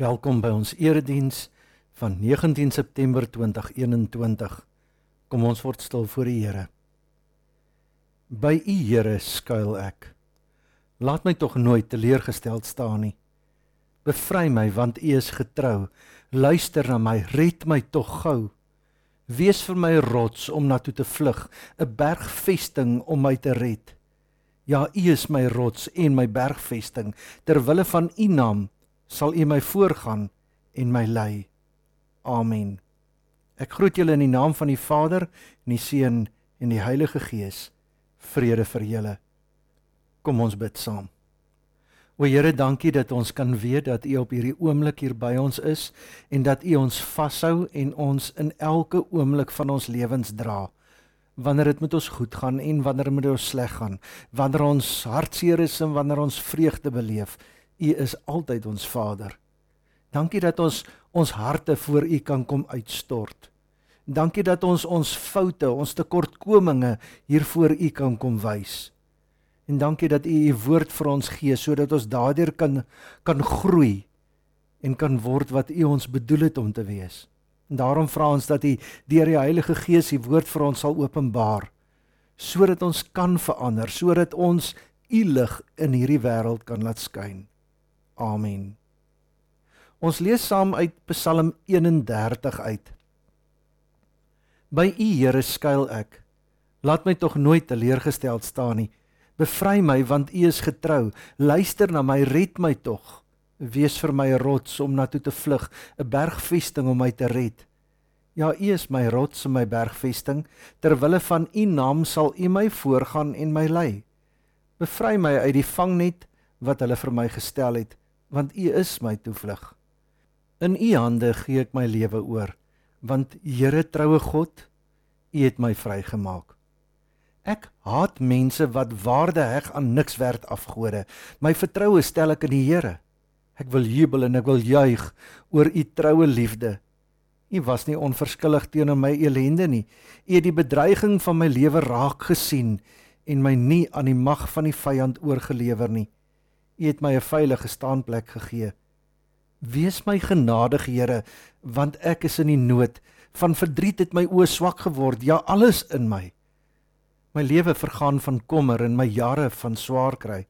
Welkom by ons erediens van 19 September 2021. Kom ons word stil voor die Here. By U Here skuil ek. Laat my tog nooit teleurgesteld staan nie. Bevry my want U is getrou. Luister na my, red my tog gou. Wees vir my rots om na toe te vlug, 'n bergvesting om my te red. Ja, U is my rots en my bergvesting ter wille van U naam sal U my voorgaan en my lei. Amen. Ek groet julle in die naam van die Vader en die Seun en die Heilige Gees. Vrede vir julle. Kom ons bid saam. O Here, dankie dat ons kan weet dat U op hierdie oomblik hier by ons is en dat U ons vashou en ons in elke oomblik van ons lewens dra. Wanneer dit met ons goed gaan en wanneer dit met ons sleg gaan, wanneer ons hartseer is en wanneer ons vreugde beleef, U is altyd ons Vader. Dankie dat ons ons harte voor U kan kom uitstort. Dankie dat ons ons foute, ons tekortkominge hier voor U kan kom wys. En dankie dat U U woord vir ons gee sodat ons daardeur kan kan groei en kan word wat U ons bedoel het om te wees. En daarom vra ons dat U deur die Heilige Gees U woord vir ons sal openbaar sodat ons kan verander, sodat ons U lig in hierdie wêreld kan laat skyn. Amen. Ons lees saam uit Psalm 31 uit. By U Here skuil ek. Laat my tog nooit teleurgesteld staan nie. Bevry my want U is getrou. Luister na my, red my tog. Wees vir my 'n rots om na toe te vlug, 'n bergvesting om my te red. Ja, U is my rots en my bergvesting. Ter wille van U naam sal U my voorgaan en my lei. Bevry my uit die vangnet wat hulle vir my gestel het want U is my toevlug. In U hande gee ek my lewe oor, want Here troue God, U het my vrygemaak. Ek haat mense wat waarde heg aan niks werd afgode. My vertroue stel ek in die Here. Ek wil jubel en ek wil juig oor U troue liefde. U was nie onverskillig teenoor my elende nie. U het die bedreiging van my lewe raak gesien en my nie aan die mag van die vyand oorgelewer nie. U het my 'n veilige staanplek gegee. Wees my genadig, Here, want ek is in die nood. Van verdriet het my oë swak geword, ja alles in my. My lewe vergaan van kommer en my jare van swaar kry.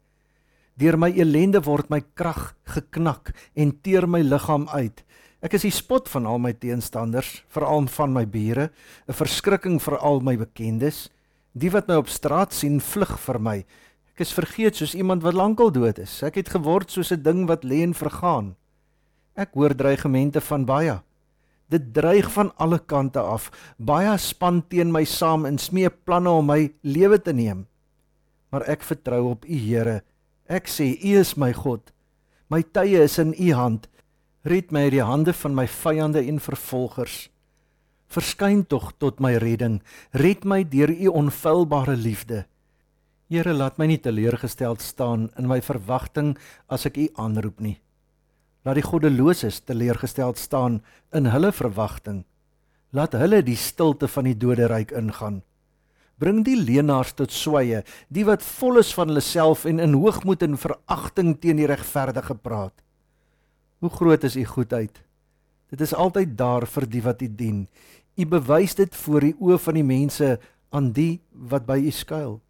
Deur my elende word my krag geknak en teer my liggaam uit. Ek is die spot van al my teenstanders, veral van my bure, 'n verskrikking vir al my bekendes. Die wat my op straat sien, vlug vir my. Ek is vergeet soos iemand wat lankal dood is. Ek het geword soos 'n ding wat lê en vergaan. Ek hoor dreigemente van baie. Dit dreig van alle kante af. Baie span teen my saam en smee planne om my lewe te neem. Maar ek vertrou op U Here. Ek sê U is my God. My tye is in U hand. Red my uit die hande van my vyande en vervolgers. Verskyn tog tot my redding. Red my deur U onfeilbare liefde. Here, laat my nie teleurgesteld staan in my verwagting as ek U aanroep nie. Laat die goddeloses teleurgesteld staan in hulle verwagting. Laat hulle die stilte van die doderyk ingaan. Bring die leenaars tot sweye, die wat vol is van hulle self en in hoogmoed en veragting teen die regverdige praat. Hoe groot is U goedheid? Dit is altyd daar vir die wat U dien. U bewys dit voor die oë van die mense aan die wat by U skuil.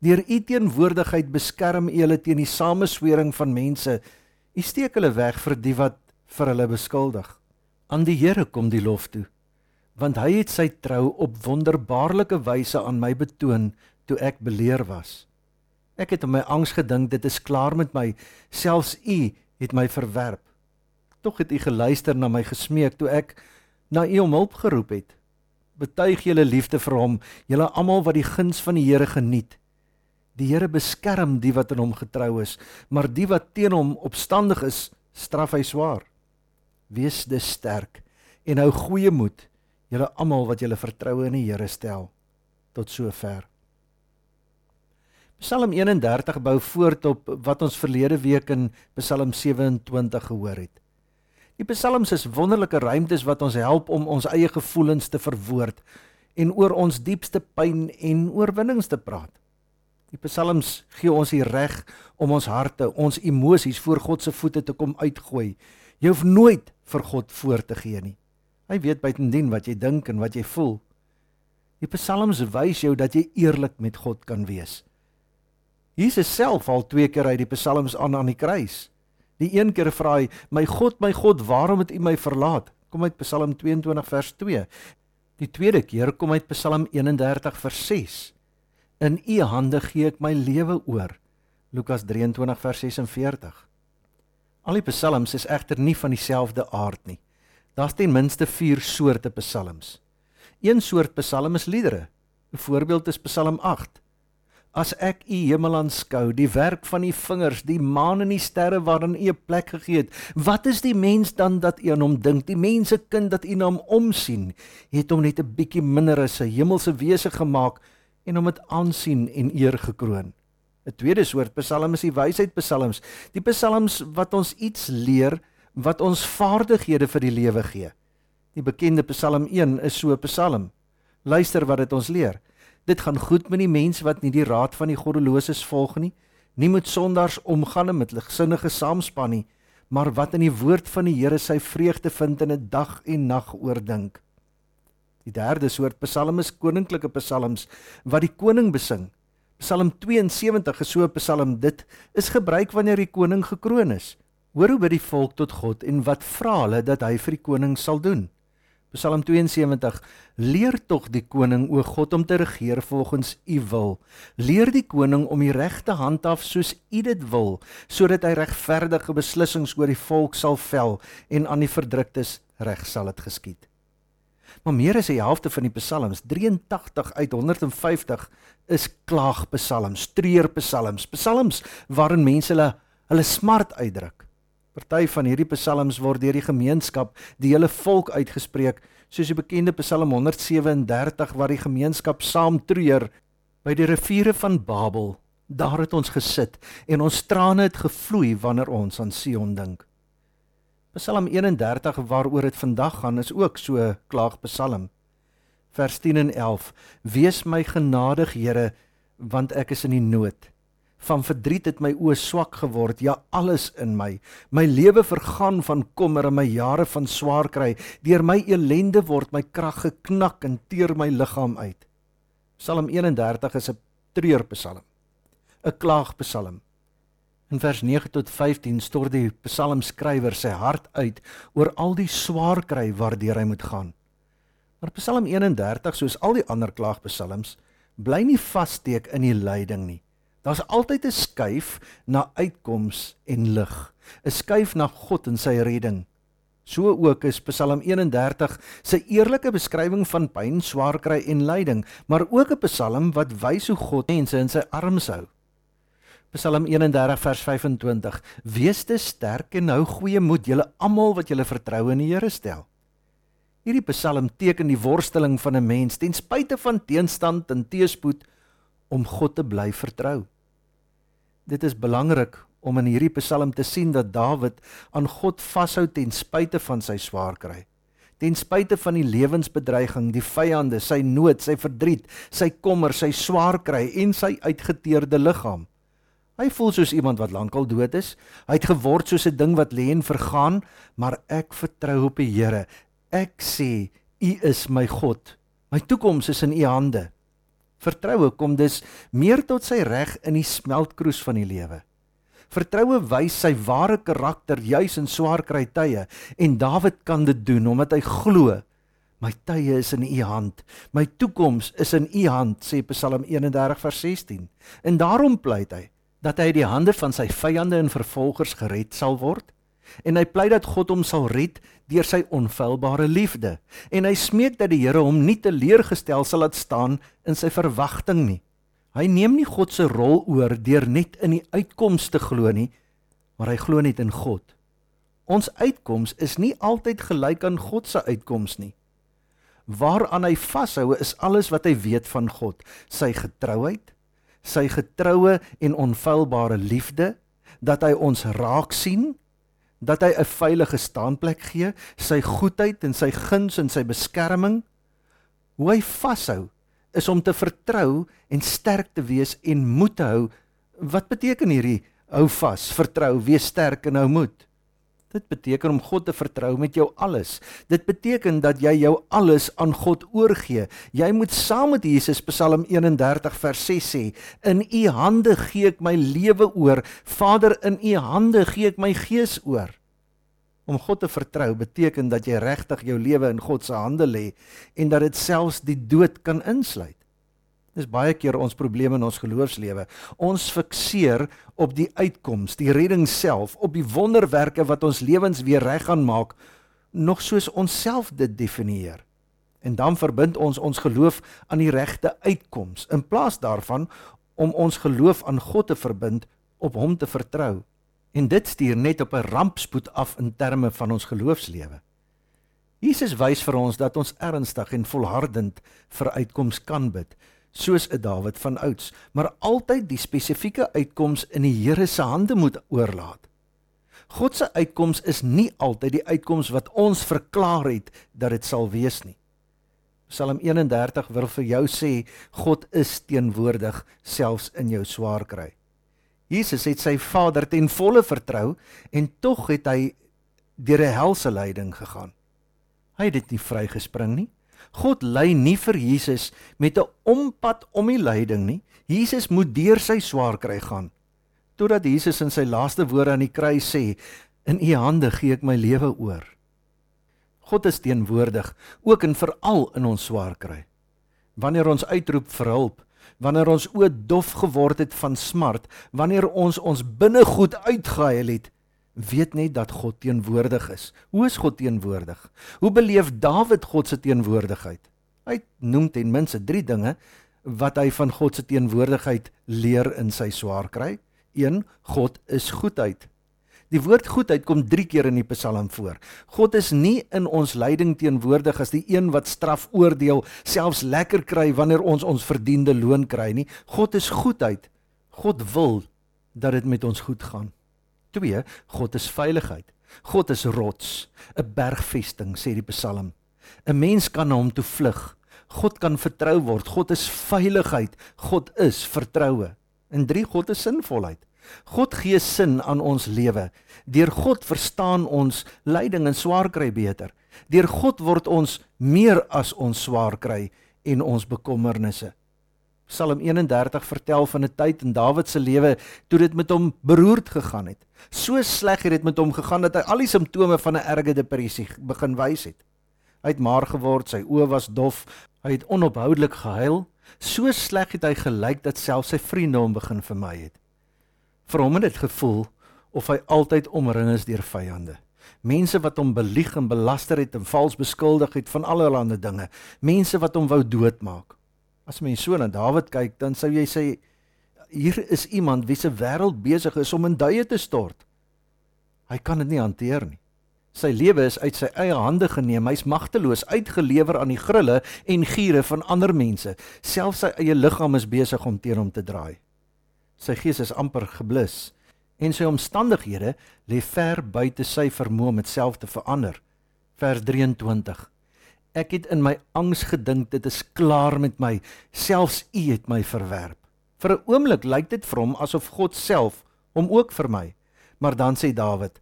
Deur u teenwoordigheid beskerm u hulle teen die sameswering van mense. U steek hulle weg vir die wat vir hulle beskuldig. Aan die Here kom die lof toe, want hy het sy trou op wonderbaarlike wyse aan my betoon toe ek beleer was. Ek het in my angs gedink dit is klaar met my, selfs u het my verwerp. Tog het u geluister na my gesmeek toe ek na u om hulp geroep het. Betuig julle liefde vir hom, julle almal wat die guns van die Here geniet. Die Here beskerm die wat in hom getrou is, maar die wat teen hom opstandig is, straf hy swaar. Wees dus sterk en hou goeie moed, julle almal wat julle vertroue in die Here stel. Tot sover. Psalm 31 bou voort op wat ons verlede week in Psalm 27 gehoor het. Die psalms is wonderlike ruimtes wat ons help om ons eie gevoelens te verwoord en oor ons diepste pyn en oorwinnings te praat. Die psalms gee ons die reg om ons harte, ons emosies voor God se voete te kom uitgooi. Jy hoef nooit vir God voor te gee nie. Hy weet buitendien wat jy dink en wat jy voel. Die psalms wys jou dat jy eerlik met God kan wees. Jesus self al twee keer uit die psalms aan aan die kruis. Die een keer vra hy: "My God, my God, waarom het U my verlaat?" Kom uit Psalm 22 vers 2. Die tweede keer kom uit Psalm 31 vers 6. In U hande gee ek my lewe oor. Lukas 23 vers 46. Al die psalms is egter nie van dieselfde aard nie. Daar's ten minste 4 soorte psalms. Een soort psalm is liedere. 'n Voorbeeld is Psalm 8. As ek u hemel aanskou, die werk van u vingers, die maan en die sterre waarin u 'n plek gegee het, wat is die mens dan dat u aan hom dink? Die mense kind dat u na hom omsien, het hom net 'n bietjie minder as 'n hemelse wese gemaak en hom met aansien en eer gekroon. 'n Tweede soort Psalm is die wysheid Psalms, die Psalms wat ons iets leer, wat ons vaardighede vir die lewe gee. Die bekende Psalm 1 is so 'n Psalm. Luister wat dit ons leer. Dit gaan goed met die mense wat nie die raad van die goddeloses volg nie, nie met sondaars omgaan en met ligsinnige saamspan nie, maar wat in die woord van die Here sy vreugde vind en 'n dag en nag oordink. Die derde soort Psalm is koninklike psalms wat die koning besing. Psalm 72 is so 'n psalm. Dit is gebruik wanneer die koning gekroon is. Hoor hoe bid die volk tot God en wat vra hulle dat hy vir die koning sal doen? Psalm 72 Leer tog die koning o God om te regeer volgens u wil. Leer die koning om die regte hand af soos u dit wil, sodat hy regverdige besluissings oor die volk sal vel en aan die verdruktes reg sal dit geskied. Maar meer as die helfte van die psalms, 83 uit 150 is klaagpsalms, treurpsalms, psalms waarin mense hulle hulle smart uitdruk. Party van hierdie psalms word deur die gemeenskap, die hele volk uitgespreek, soos die bekende Psalm 137 waar die gemeenskap saam treur by die riviere van Babel. Daar het ons gesit en ons trane het gevloei wanneer ons aan Sion dink. Psalm 31 waaroor dit vandag gaan is ook so klaagpsalm. Vers 10 en 11: Wees my genadig, Here, want ek is in die nood. Van verdriet het my oë swak geword, ja alles in my. My lewe vergaan van kommer en my jare van swaar kry. Deur my elende word my krag geknak en teer my liggaam uit. Psalm 31 is 'n treurpsalm. 'n Klaagpsalm. In vers 9 tot 15 stort die psalmskrywer sy hart uit oor al die swaar kry waardeur hy moet gaan. Maar Psalm 31, soos al die ander klaagpsalms, bly nie vassteek in die lyding nie. Daar's altyd 'n skuif na uitkoms en lig, 'n skuif na God en sy redding. So ook is Psalm 31 sy eerlike beskrywing van pyn, swaar kry en lyding, maar ook 'n psalm wat wys hoe God mense in sy arms hou. Psalm 31 vers 25: Wees te sterk en hou goeie moed, julle almal wat julle vertroue in die Here stel. Hierdie Psalm teken die worsteling van 'n mens ten spyte van teenstand en teëspoed om God te bly vertrou. Dit is belangrik om in hierdie Psalm te sien dat Dawid aan God vashou ten spyte van sy swaar kry. Ten spyte van die lewensbedreiging, die vyande, sy nood, sy verdriet, sy kommer, sy swaar kry en sy uitgeteerde liggaam. Hy voel soos iemand wat lankal dood is. Hy het geword soos 'n ding wat lê en vergaan, maar ek vertrou op die Here. Ek sê, U is my God. My toekoms is in U hande. Vertroue kom dus meer tot sy reg in die smeltkroes van die lewe. Vertroue wys sy ware karakter juis in swaar kry tye en Dawid kan dit doen omdat hy glo My tye is in U hand. My toekoms is in U hand, sê Psalm 31 vers 16. En daarom pleit hy dat hy die hande van sy vyande en vervolgers gered sal word en hy pleit dat God hom sal red deur sy onfeilbare liefde en hy smeek dat die Here hom nie teleurgestel sal laat staan in sy verwagting nie. Hy neem nie God se rol oor deur net in die uitkoms te glo nie, maar hy glo net in God. Ons uitkoms is nie altyd gelyk aan God se uitkoms nie. Waaraan hy vashou is alles wat hy weet van God, sy getrouheid, sy getroue en onfeilbare liefde dat hy ons raak sien dat hy 'n veilige staanplek gee sy goedheid en sy guns en sy beskerming. Hoe hy vashou is om te vertrou en sterk te wees en moed te hou. Wat beteken hierdie hou vas vertrou wees sterk en hou moed Dit beteken om God te vertrou met jou alles. Dit beteken dat jy jou alles aan God oorgee. Jy moet saam met Jesus Psalm 31 vers 6 sê: In U hande gee ek my lewe oor. Vader, in U hande gee ek my gees oor. Om God te vertrou beteken dat jy regtig jou lewe in God se hande lê en dat dit selfs die dood kan insluit. Dis baie keer ons probleme in ons geloofslewe. Ons fikseer op die uitkoms, die redding self, op die wonderwerke wat ons lewens weer reg gaan maak, nog soos ons self dit definieer. En dan verbind ons ons geloof aan die regte uitkoms in plaas daarvan om ons geloof aan God te verbind op hom te vertrou. En dit stuur net op 'n rampspoed af in terme van ons geloofslewe. Jesus wys vir ons dat ons ernstig en volhardend vir uitkoms kan bid soos 'n Dawid van ouds, maar altyd die spesifieke uitkoms in die Here se hande moet oorlaat. God se uitkoms is nie altyd die uitkoms wat ons verklaar het dat dit sal wees nie. Psalm 31 wil vir jou sê God is teenwoordig selfs in jou swaar kry. Jesus het sy Vader ten volle vertrou en tog het hy deur 'n helse lyding gegaan. Hy het dit nie vrygespring nie. God lei nie vir Jesus met 'n ompad om die lyding nie. Jesus moet deur sy swaar kry gaan. Totdat Jesus in sy laaste woorde aan die kruis sê: "In U hande gee ek my lewe oor." God is teenwoordig ook en veral in ons swaar kry. Wanneer ons uitroep vir hulp, wanneer ons oë dof geword het van smart, wanneer ons ons binnegoed uitgehuil het, weet net dat God teenwoordig is. Hoe is God teenwoordig? Hoe beleef Dawid God se teenwoordigheid? Hy noem ten minste 3 dinge wat hy van God se teenwoordigheid leer in sy swaar kry. 1 God is goedheid. Die woord goedheid kom 3 keer in die Psalm voor. God is nie in ons lyding teenwoordig as die een wat straf oordeel, selfs lekker kry wanneer ons ons verdiende loon kry nie. God is goedheid. God wil dat dit met ons goed gaan. 2 God is veiligheid. God is rots, 'n bergvesting sê die Psalm. 'n Mens kan na hom toe vlug. God kan vertrou word. God is veiligheid. God is vertroue. En 3 God is sinvolheid. God gee sin aan ons lewe. Deur God verstaan ons lyding en swaar kry beter. Deur God word ons meer as ons swaar kry en ons bekommernisse. Psalm 31 vertel van 'n tyd in Dawid se lewe toe dit met hom beroerd gegaan het. So sleg het dit met hom gegaan dat hy al die simptome van 'n erge depressie begin wys het. Hy het maar geword, sy oë was dof, hy het onophoudelik gehuil. So sleg het hy gelyk dat selfs sy vriende hom begin vermy het. Vir hom het dit gevoel of hy altyd omring is deur vyande. Mense wat hom belieg en belaster het en vals beskuldig het van allerlei dinge, mense wat hom wou doodmaak. As mens so na Dawid kyk, dan sou jy sê hier is iemand wie se wêreld besig is om in duie te stort. Hy kan dit nie hanteer nie. Sy lewe is uit sy eie hande geneem. Hy's magteloos, uitgelewer aan die grille en giere van ander mense. Selfs sy eie liggaam is besig om teen hom te draai. Sy gees is amper geblus en sy omstandighede lê ver buite sy vermoë om dit self te verander. Vers 23 Ek het in my angs gedink dit is klaar met my, selfs U het my verwerp. Vir 'n oomblik lyk dit vir hom asof God self hom ook vermy. Maar dan sê Dawid: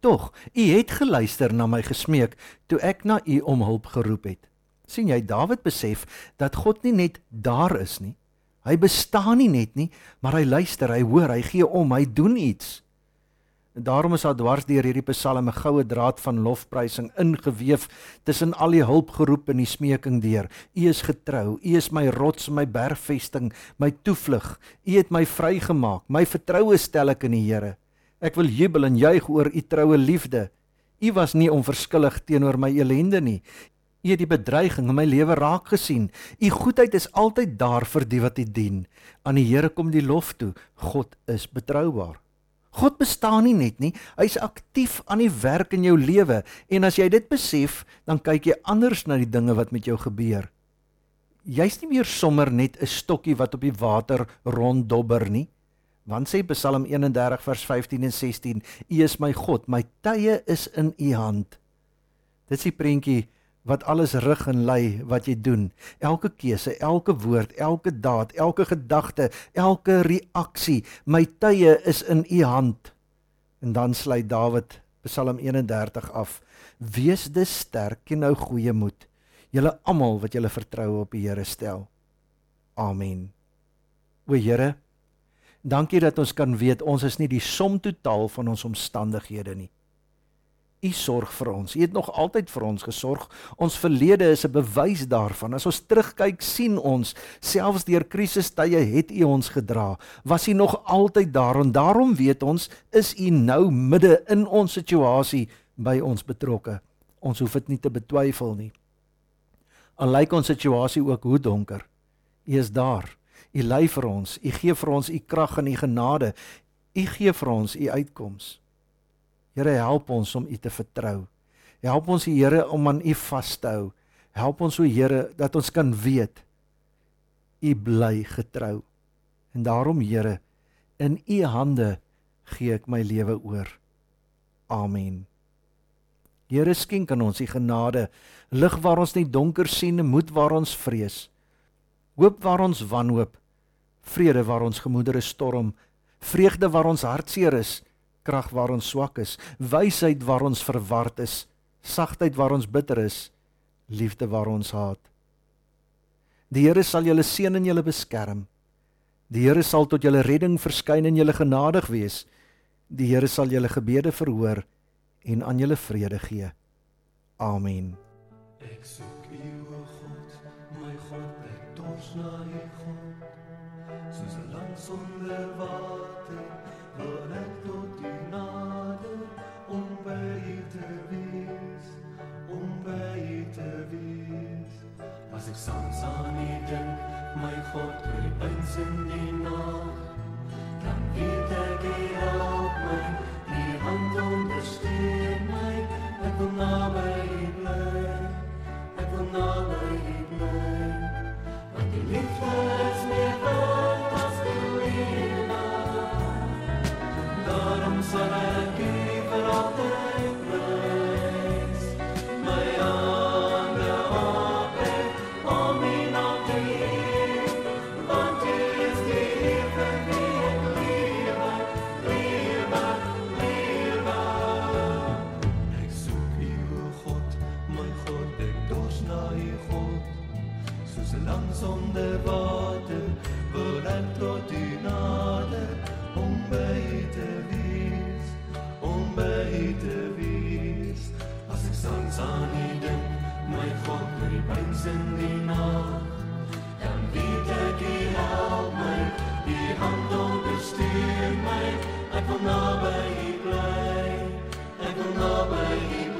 "Tog, U het geluister na my gesmeek toe ek na U om hulp geroep het." sien jy Dawid besef dat God nie net daar is nie. Hy bestaan nie net nie, maar hy luister, hy hoor, hy gee om, hy doen iets. En daarom is daar dwars deur hierdie Psalm 'n goue draad van lofprysing ingeweef tussen al die hulpgeroep en die smeking deur. U is getrou, U is my rots, my bergvesting, my toevlug. U het my vrygemaak. My vertroue stel ek in die Here. Ek wil jubel en juig oor U troue liefde. U was nie onverskillig teenoor my elende nie. U het die bedreiging in my lewe raak gesien. U goedheid is altyd daar vir die wat U dien. Aan die Here kom die lof toe. God is betroubaar. God bestaan nie net nie, hy's aktief aan die werk in jou lewe en as jy dit besef, dan kyk jy anders na die dinge wat met jou gebeur. Jy's nie meer sommer net 'n stokkie wat op die water ronddobber nie. Want sê Psalm 31 vers 15 en 16, U is my God, my tye is in U hand. Dit is die prentjie wat alles rig en lei wat jy doen. Elke keuse, elke woord, elke daad, elke gedagte, elke reaksie, my tye is in u hand. En dan sluit Dawid Psalm 31 af. Wees dus sterk en nou goeie moed, julle almal wat julle vertroue op die Here stel. Amen. O Here, dankie dat ons kan weet ons is nie die som totaal van ons omstandighede nie. U sorg vir ons. U het nog altyd vir ons gesorg. Ons verlede is 'n bewys daarvan. As ons terugkyk, sien ons selfs deur krisistye het U ons gedra. Was U nog altyd daar en daarom weet ons is U nou midde in ons situasie by ons betrokke. Ons hoef dit nie te betwyfel nie. Al lyk ons situasie ook hoe donker, U is daar. U lei vir ons. U gee vir ons U krag en U genade. U gee vir ons U uitkoms. Here help ons om U te vertrou. Help ons Here om aan U vas te hou. Help ons o Here dat ons kan weet U bly getrou. En daarom Here, in U hande gee ek my lewe oor. Amen. Here skenk aan ons U genade, lig waar ons nie donker sien, moed waar ons vrees. Hoop waar ons wanhoop, vrede waar ons gemoedere storm, vreugde waar ons hartseer is krag waar ons swak is, wysheid waar ons verward is, sagtheid waar ons bitter is, liefde waar ons haat. Die Here sal julle seën en julle beskerm. Die Here sal tot julle redding verskyn en julle genadig wees. Die Here sal julle gebede verhoor en aan julle vrede gee. Amen. Ek soek U o God, my God, ek dors na U God. Soos 'n land sonder water, wil ek tot U As ek soms aan U dink, my God, hoe die pyns in die nag, dan weet u nader om by te wees, om by te wees. As ek soms aan u dink, my God, my pyn in die nag, dan weet ek u help my, u hand ondersteun my, ek wil naby u bly, ek wil naby u bly.